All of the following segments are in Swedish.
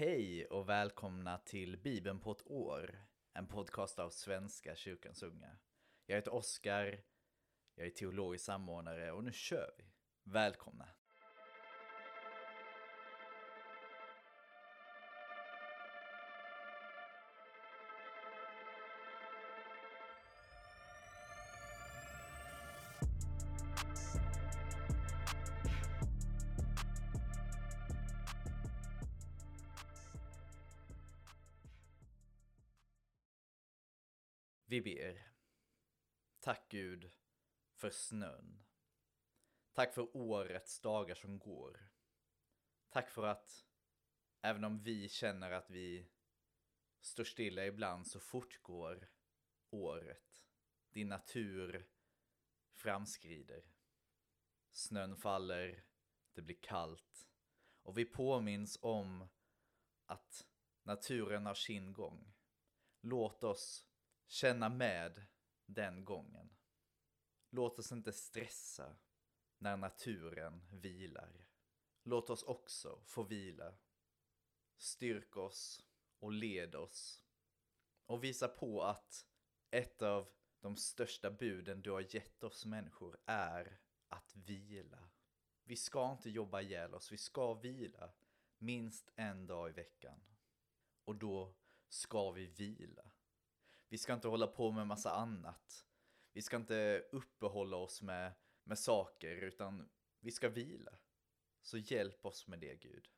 Hej och välkomna till Bibeln på ett år, en podcast av Svenska kyrkans unga. Jag heter Oskar, jag är teologisk samordnare och nu kör vi. Välkomna! Vi ber. Tack Gud för snön. Tack för årets dagar som går. Tack för att även om vi känner att vi står stilla ibland så fortgår året. Din natur framskrider. Snön faller, det blir kallt och vi påminns om att naturen har sin gång. Låt oss känna med den gången. Låt oss inte stressa när naturen vilar. Låt oss också få vila. Styrk oss och led oss. Och visa på att ett av de största buden du har gett oss människor är att vila. Vi ska inte jobba ihjäl oss, vi ska vila minst en dag i veckan. Och då ska vi vila. Vi ska inte hålla på med massa annat. Vi ska inte uppehålla oss med, med saker, utan vi ska vila. Så hjälp oss med det, Gud.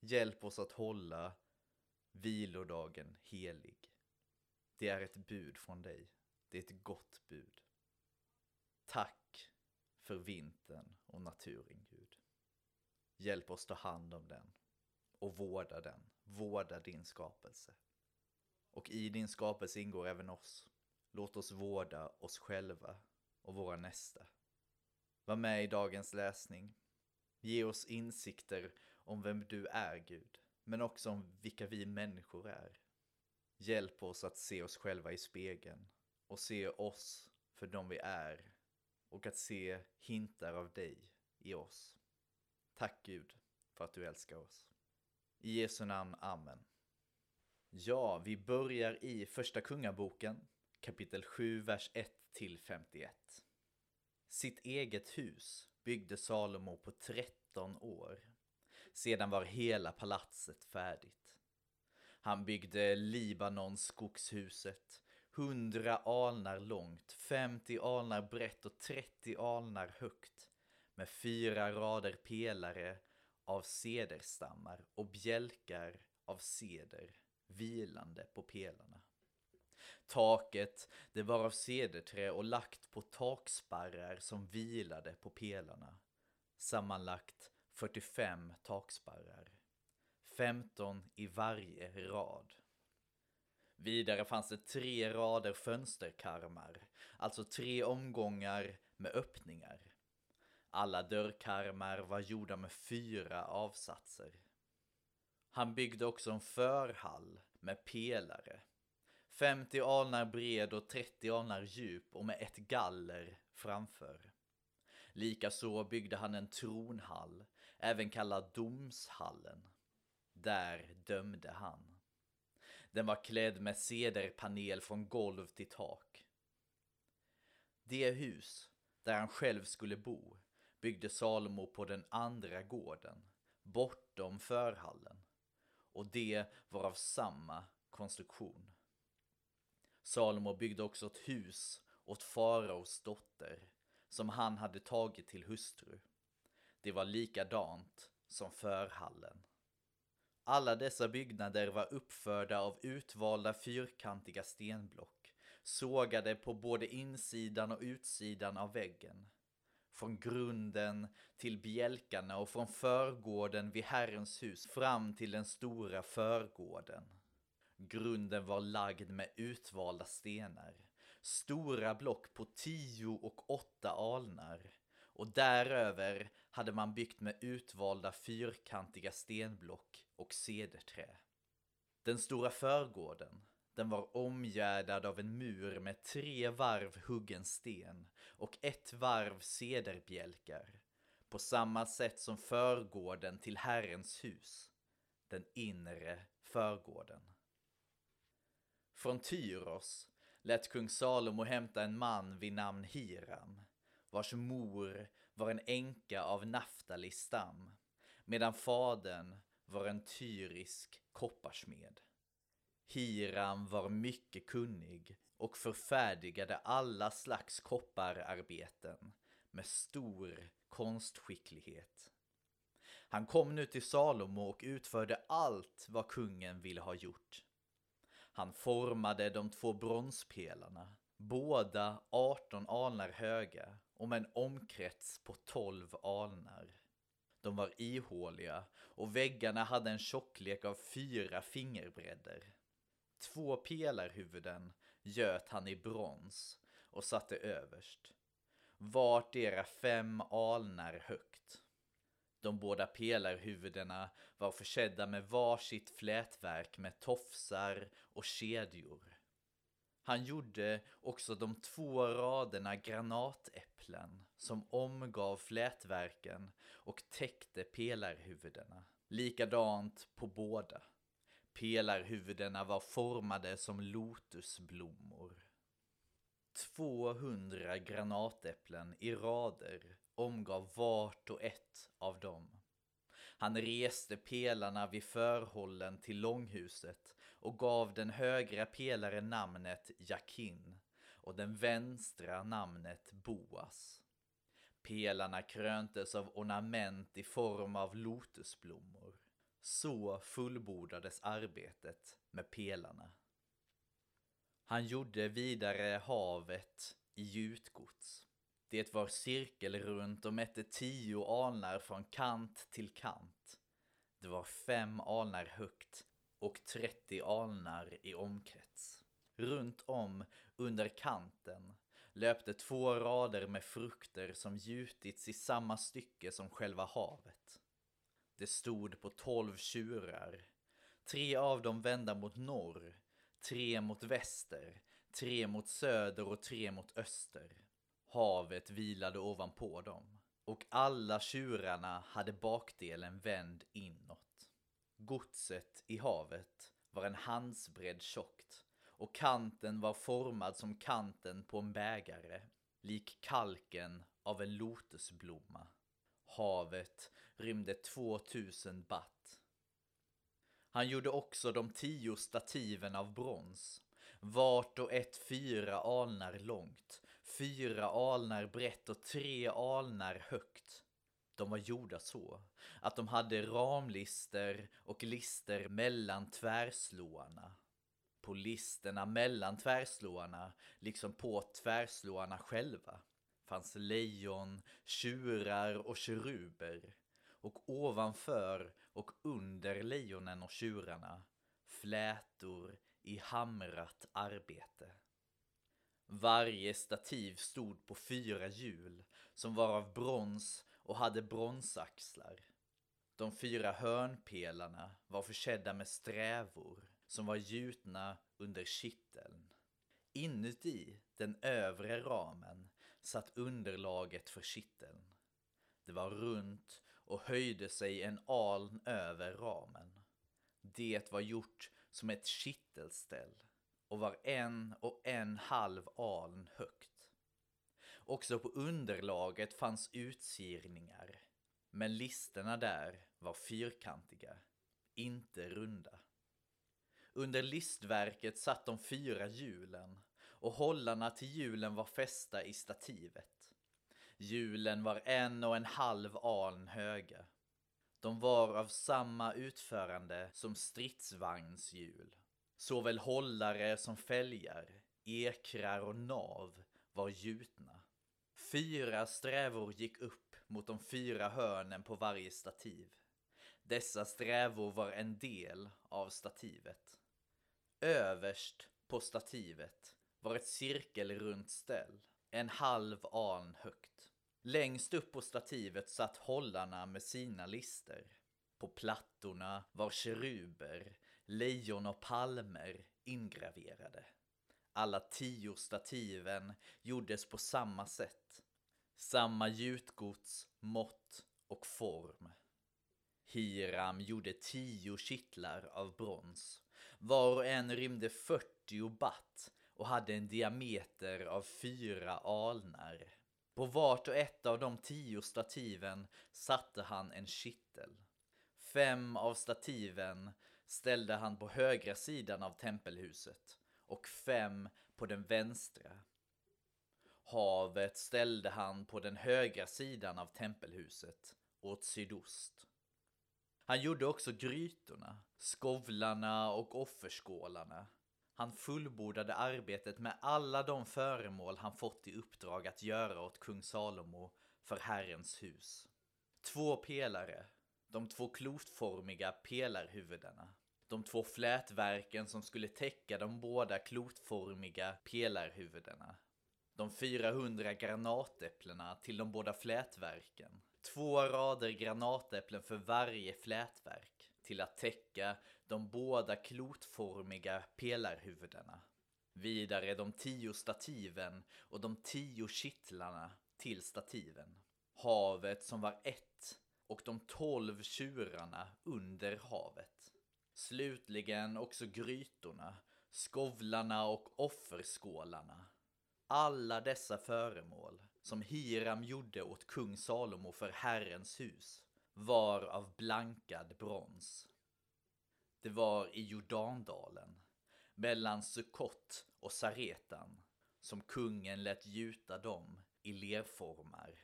Hjälp oss att hålla vilodagen helig. Det är ett bud från dig. Det är ett gott bud. Tack för vintern och naturen, Gud. Hjälp oss ta hand om den och vårda den. Vårda din skapelse. Och i din skapelse ingår även oss. Låt oss vårda oss själva och våra nästa. Var med i dagens läsning. Ge oss insikter om vem du är, Gud, men också om vilka vi människor är. Hjälp oss att se oss själva i spegeln och se oss för de vi är och att se hintar av dig i oss. Tack Gud för att du älskar oss. I Jesu namn, Amen. Ja, vi börjar i Första Kungaboken, kapitel 7, vers 1 till 51. Sitt eget hus byggde Salomo på 13 år. Sedan var hela palatset färdigt. Han byggde Libanons skogshuset, 100 alnar långt, 50 alnar brett och 30 alnar högt, med fyra rader pelare av cederstammar och bjälkar av ceder vilande på pelarna. Taket, det var av cederträ och lagt på takspärrar som vilade på pelarna. Sammanlagt 45 takspärrar. 15 i varje rad. Vidare fanns det tre rader fönsterkarmar, alltså tre omgångar med öppningar. Alla dörrkarmar var gjorda med fyra avsatser. Han byggde också en förhall med pelare. 50 alnar bred och 30 alnar djup och med ett galler framför. Likaså byggde han en tronhall, även kallad domshallen. Där dömde han. Den var klädd med cederpanel från golv till tak. Det hus där han själv skulle bo byggde Salomo på den andra gården, bortom förhallen och det var av samma konstruktion. Salomo byggde också ett hus åt faraos dotter som han hade tagit till hustru. Det var likadant som förhallen. Alla dessa byggnader var uppförda av utvalda fyrkantiga stenblock, sågade på både insidan och utsidan av väggen från grunden till bjälkarna och från förgården vid Herrens hus fram till den stora förgården. Grunden var lagd med utvalda stenar, stora block på tio och åtta alnar och däröver hade man byggt med utvalda fyrkantiga stenblock och cederträ. Den stora förgården den var omgärdad av en mur med tre varv huggen sten och ett varv cederbjälkar, på samma sätt som förgården till Herrens hus. den inre förgården. Från Tyros lät kung Salomo hämta en man vid namn Hiram, vars mor var en änka av Naftalis stam, medan fadern var en tyrisk kopparsmed. Hiram var mycket kunnig och förfärdigade alla slags koppararbeten med stor konstskicklighet. Han kom nu till Salomo och utförde allt vad kungen ville ha gjort. Han formade de två bronspelarna, båda 18 alnar höga och med en omkrets på 12 alnar. De var ihåliga och väggarna hade en tjocklek av fyra fingerbredder. Två pelarhuvuden göt han i brons och satte överst. Vartdera fem alnar högt. De båda pelarhuvudena var försedda med varsitt flätverk med tofsar och kedjor. Han gjorde också de två raderna granatäpplen som omgav flätverken och täckte pelarhuvudena. Likadant på båda. Pelarhuvudena var formade som lotusblommor. 200 granatäpplen i rader omgav vart och ett av dem. Han reste pelarna vid förhållen till långhuset och gav den högra pelaren namnet Jakin och den vänstra namnet Boas. Pelarna kröntes av ornament i form av lotusblommor. Så fullbordades arbetet med pelarna. Han gjorde vidare havet i gjutgods. Det var cirkelrunt och mätte tio alnar från kant till kant. Det var fem alnar högt och trettio alnar i omkrets. Runt om under kanten löpte två rader med frukter som gjutits i samma stycke som själva havet. Det stod på tolv tjurar, tre av dem vända mot norr, tre mot väster, tre mot söder och tre mot öster. Havet vilade ovanpå dem och alla tjurarna hade bakdelen vänd inåt. Godset i havet var en handsbredd tjockt och kanten var formad som kanten på en bägare, lik kalken av en lotusblomma. Havet rymde 2000 batt. Han gjorde också de tio stativen av brons, vart och ett fyra alnar långt, fyra alnar brett och tre alnar högt. De var gjorda så att de hade ramlister och lister mellan tvärslåarna. På listerna mellan tvärslåarna, liksom på tvärslåarna själva, fanns lejon, tjurar och keruber. Och ovanför och under lejonen och tjurarna flätor i hamrat arbete. Varje stativ stod på fyra hjul som var av brons och hade bronsaxlar. De fyra hörnpelarna var försedda med strävor som var gjutna under kitteln. Inuti den övre ramen satt underlaget för kitteln. Det var runt och höjde sig en aln över ramen. Det var gjort som ett kittelställ och var en och en halv aln högt. Också på underlaget fanns utsirningar, men listerna där var fyrkantiga, inte runda. Under listverket satt de fyra hjulen och hållarna till hjulen var fästa i stativet. Hjulen var en och en halv aln höga. De var av samma utförande som stridsvagnshjul. Såväl hållare som fälgar, ekrar och nav var gjutna. Fyra strävor gick upp mot de fyra hörnen på varje stativ. Dessa strävor var en del av stativet. Överst på stativet var ett cirkelrunt ställ, en halv aln högt. Längst upp på stativet satt hållarna med sina lister. På plattorna var keruber, lejon och palmer ingraverade. Alla tio stativen gjordes på samma sätt. Samma gjutgods, mått och form. Hiram gjorde tio kittlar av brons. Var och en rymde 40 batt och hade en diameter av fyra alnar. På vart och ett av de tio stativen satte han en kittel. Fem av stativen ställde han på högra sidan av tempelhuset och fem på den vänstra. Havet ställde han på den högra sidan av tempelhuset åt sydost. Han gjorde också grytorna, skovlarna och offerskålarna. Han fullbordade arbetet med alla de föremål han fått i uppdrag att göra åt kung Salomo för Herrens hus. Två pelare, de två klotformiga pelarhuvudena, de två flätverken som skulle täcka de båda klotformiga pelarhuvudena, de 400 granatäpplena till de båda flätverken, två rader granatäpplen för varje flätverk till att täcka de båda klotformiga pelarhuvudena. Vidare de tio stativen och de tio kittlarna till stativen. Havet som var ett och de tolv tjurarna under havet. Slutligen också grytorna, skovlarna och offerskålarna. Alla dessa föremål som Hiram gjorde åt kung Salomo för Herrens hus var av blankad brons. Det var i Jordandalen, mellan Sukkot och Saretan, som kungen lät gjuta dem i lerformar.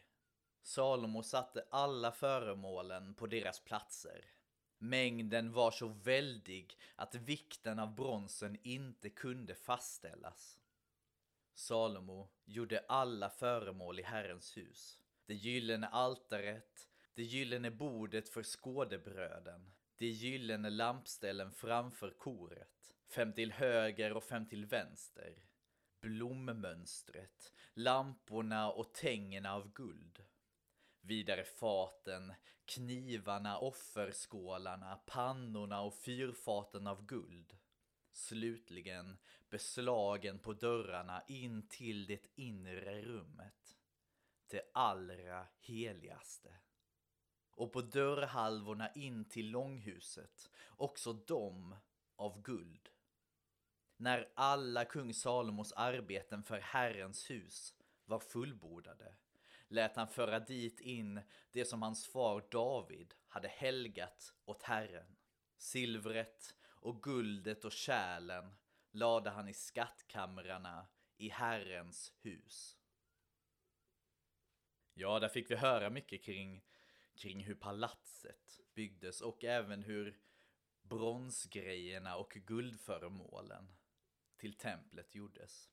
Salomo satte alla föremålen på deras platser. Mängden var så väldig att vikten av bronsen inte kunde fastställas. Salomo gjorde alla föremål i Herrens hus. Det gyllene altaret, det gyllene bordet för skådebröden, de gyllene lampställen framför koret, fem till höger och fem till vänster, blommönstret, lamporna och tängerna av guld. Vidare faten, knivarna, offerskålarna, pannorna och fyrfaten av guld. Slutligen beslagen på dörrarna in till det inre rummet. Det allra heligaste. Och på dörrhalvorna in till långhuset, också de av guld. När alla kung Salomos arbeten för Herrens hus var fullbordade lät han föra dit in det som hans far David hade helgat åt Herren. Silvret och guldet och kärlen lade han i skattkamrarna i Herrens hus. Ja, där fick vi höra mycket kring, kring hur palatset byggdes och även hur bronsgrejerna och guldföremålen till templet gjordes.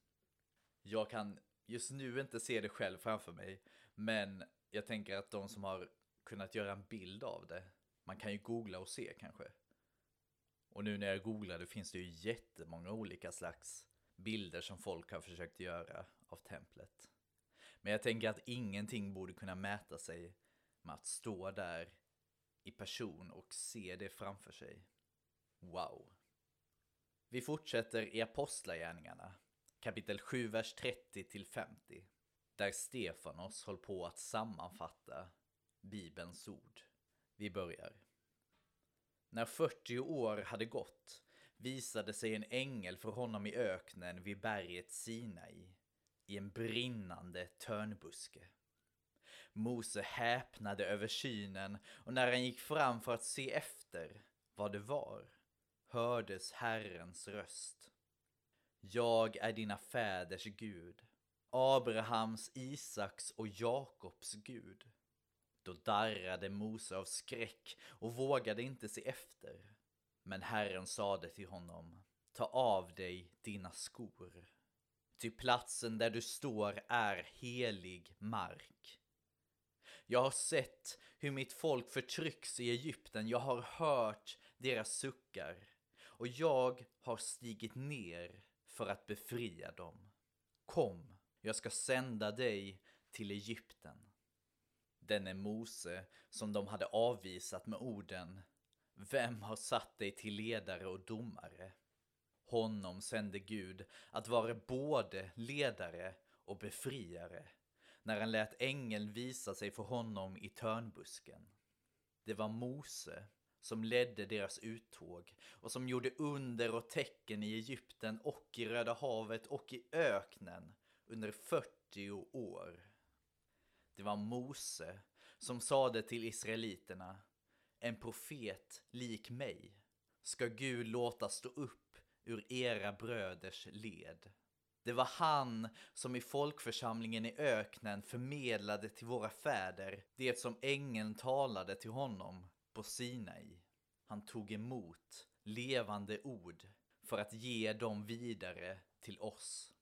Jag kan just nu inte se det själv framför mig, men jag tänker att de som har kunnat göra en bild av det, man kan ju googla och se kanske. Och nu när jag googlade finns det ju jättemånga olika slags bilder som folk har försökt göra av templet. Men jag tänker att ingenting borde kunna mäta sig med att stå där i person och se det framför sig. Wow. Vi fortsätter i Apostlagärningarna, kapitel 7, vers 30 till 50, där Stefanos håller på att sammanfatta Bibelns ord. Vi börjar. När 40 år hade gått visade sig en ängel för honom i öknen vid berget Sinai i en brinnande törnbuske. Mose häpnade över synen och när han gick fram för att se efter vad det var hördes Herrens röst. Jag är dina fäders Gud, Abrahams, Isaks och Jakobs Gud. Då darrade Mose av skräck och vågade inte se efter. Men Herren sade till honom, ta av dig dina skor. Ty platsen där du står är helig mark. Jag har sett hur mitt folk förtrycks i Egypten, jag har hört deras suckar och jag har stigit ner för att befria dem. Kom, jag ska sända dig till Egypten. Denne Mose som de hade avvisat med orden Vem har satt dig till ledare och domare? Honom sände Gud att vara både ledare och befriare när han lät ängeln visa sig för honom i törnbusken. Det var Mose som ledde deras uttåg och som gjorde under och tecken i Egypten och i Röda havet och i öknen under 40 år. Det var Mose som sade till israeliterna En profet lik mig ska Gud låta stå upp ur era bröders led. Det var han som i folkförsamlingen i öknen förmedlade till våra fäder det som ängeln talade till honom på Sinai. Han tog emot levande ord för att ge dem vidare till oss.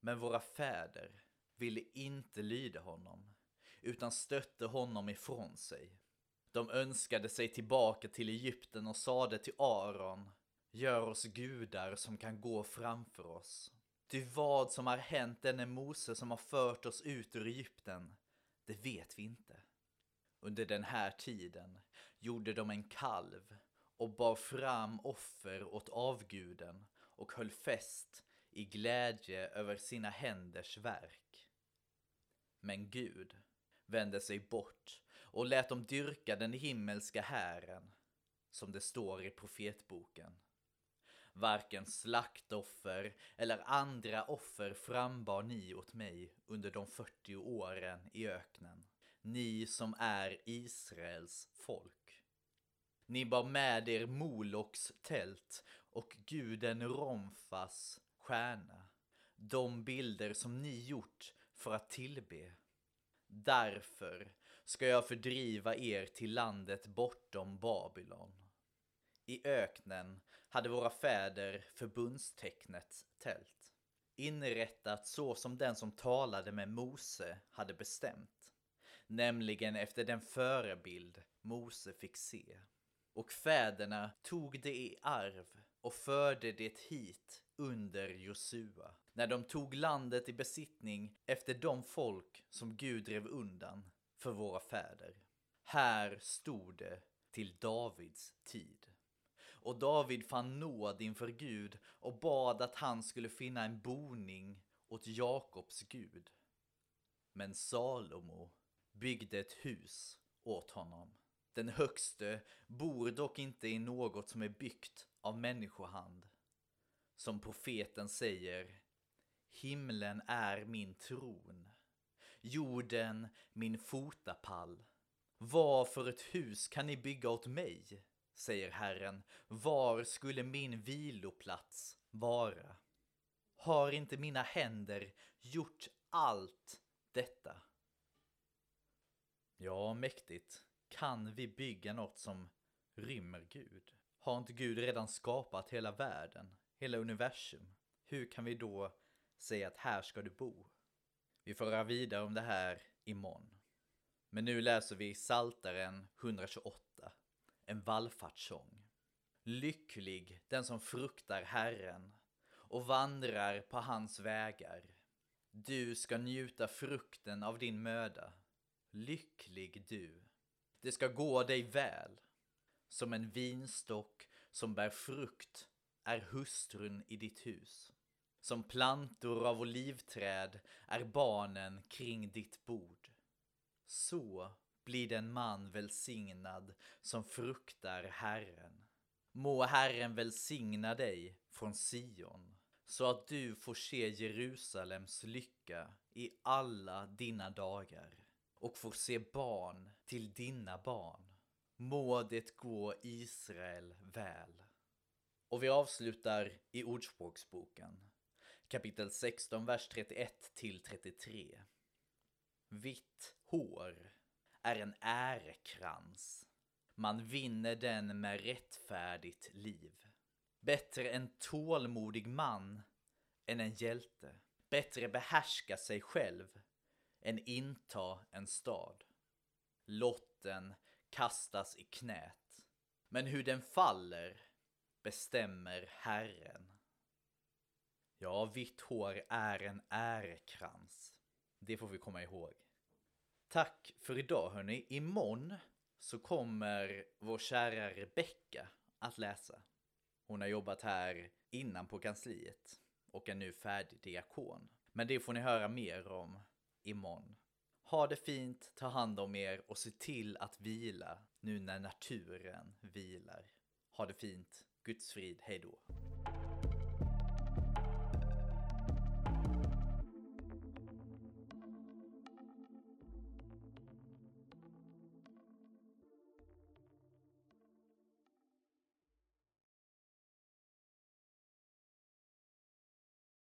Men våra fäder ville inte lyda honom, utan stötte honom ifrån sig. De önskade sig tillbaka till Egypten och sade till Aron, gör oss gudar som kan gå framför oss. Ty vad som har hänt denne Mose som har fört oss ut ur Egypten, det vet vi inte. Under den här tiden gjorde de en kalv och bar fram offer åt avguden och höll fest i glädje över sina händers verk. Men Gud vände sig bort och lät dem dyrka den himmelska hären, som det står i profetboken. Varken slaktoffer eller andra offer frambar ni åt mig under de 40 åren i öknen, ni som är Israels folk. Ni bar med er Moloks tält och guden Romfas stjärna, de bilder som ni gjort för att tillbe. Därför ska jag fördriva er till landet bortom Babylon. I öknen hade våra fäder förbundstecknets tält, inrättat så som den som talade med Mose hade bestämt, nämligen efter den förebild Mose fick se. Och fäderna tog det i arv och förde det hit under Josua, när de tog landet i besittning efter de folk som Gud drev undan för våra fäder. Här stod det till Davids tid. Och David fann nåd inför Gud och bad att han skulle finna en boning åt Jakobs Gud. Men Salomo byggde ett hus åt honom. Den högste bor dock inte i något som är byggt av människohand. Som profeten säger, himlen är min tron, jorden min fotapall. Vad för ett hus kan ni bygga åt mig? Säger Herren. Var skulle min viloplats vara? Har inte mina händer gjort allt detta? Ja, mäktigt. Kan vi bygga något som rymmer Gud? Har inte Gud redan skapat hela världen, hela universum? Hur kan vi då säga att här ska du bo? Vi får höra vidare om det här imorgon. Men nu läser vi Saltaren 128, en vallfartssång. Lycklig den som fruktar Herren och vandrar på hans vägar. Du ska njuta frukten av din möda. Lycklig du. Det ska gå dig väl. Som en vinstock som bär frukt är hustrun i ditt hus. Som plantor av olivträd är barnen kring ditt bord. Så blir den man välsignad som fruktar Herren. Må Herren välsigna dig från Sion så att du får se Jerusalems lycka i alla dina dagar och får se barn till dina barn. Må det gå Israel väl. Och vi avslutar i Ordspråksboken, kapitel 16, vers 31 till 33. Vitt hår är en ärekrans. Man vinner den med rättfärdigt liv. Bättre en tålmodig man än en hjälte. Bättre behärska sig själv än inta en stad. Lotten kastas i knät. Men hur den faller bestämmer Herren. Ja, vitt hår är en ärekrans. Det får vi komma ihåg. Tack för idag hörni. Imorgon så kommer vår kära Rebecka att läsa. Hon har jobbat här innan på kansliet och är nu färdig diakon. Men det får ni höra mer om imorgon. Ha det fint, ta hand om er och se till att vila nu när naturen vilar. Ha det fint, Guds frid, hejdå.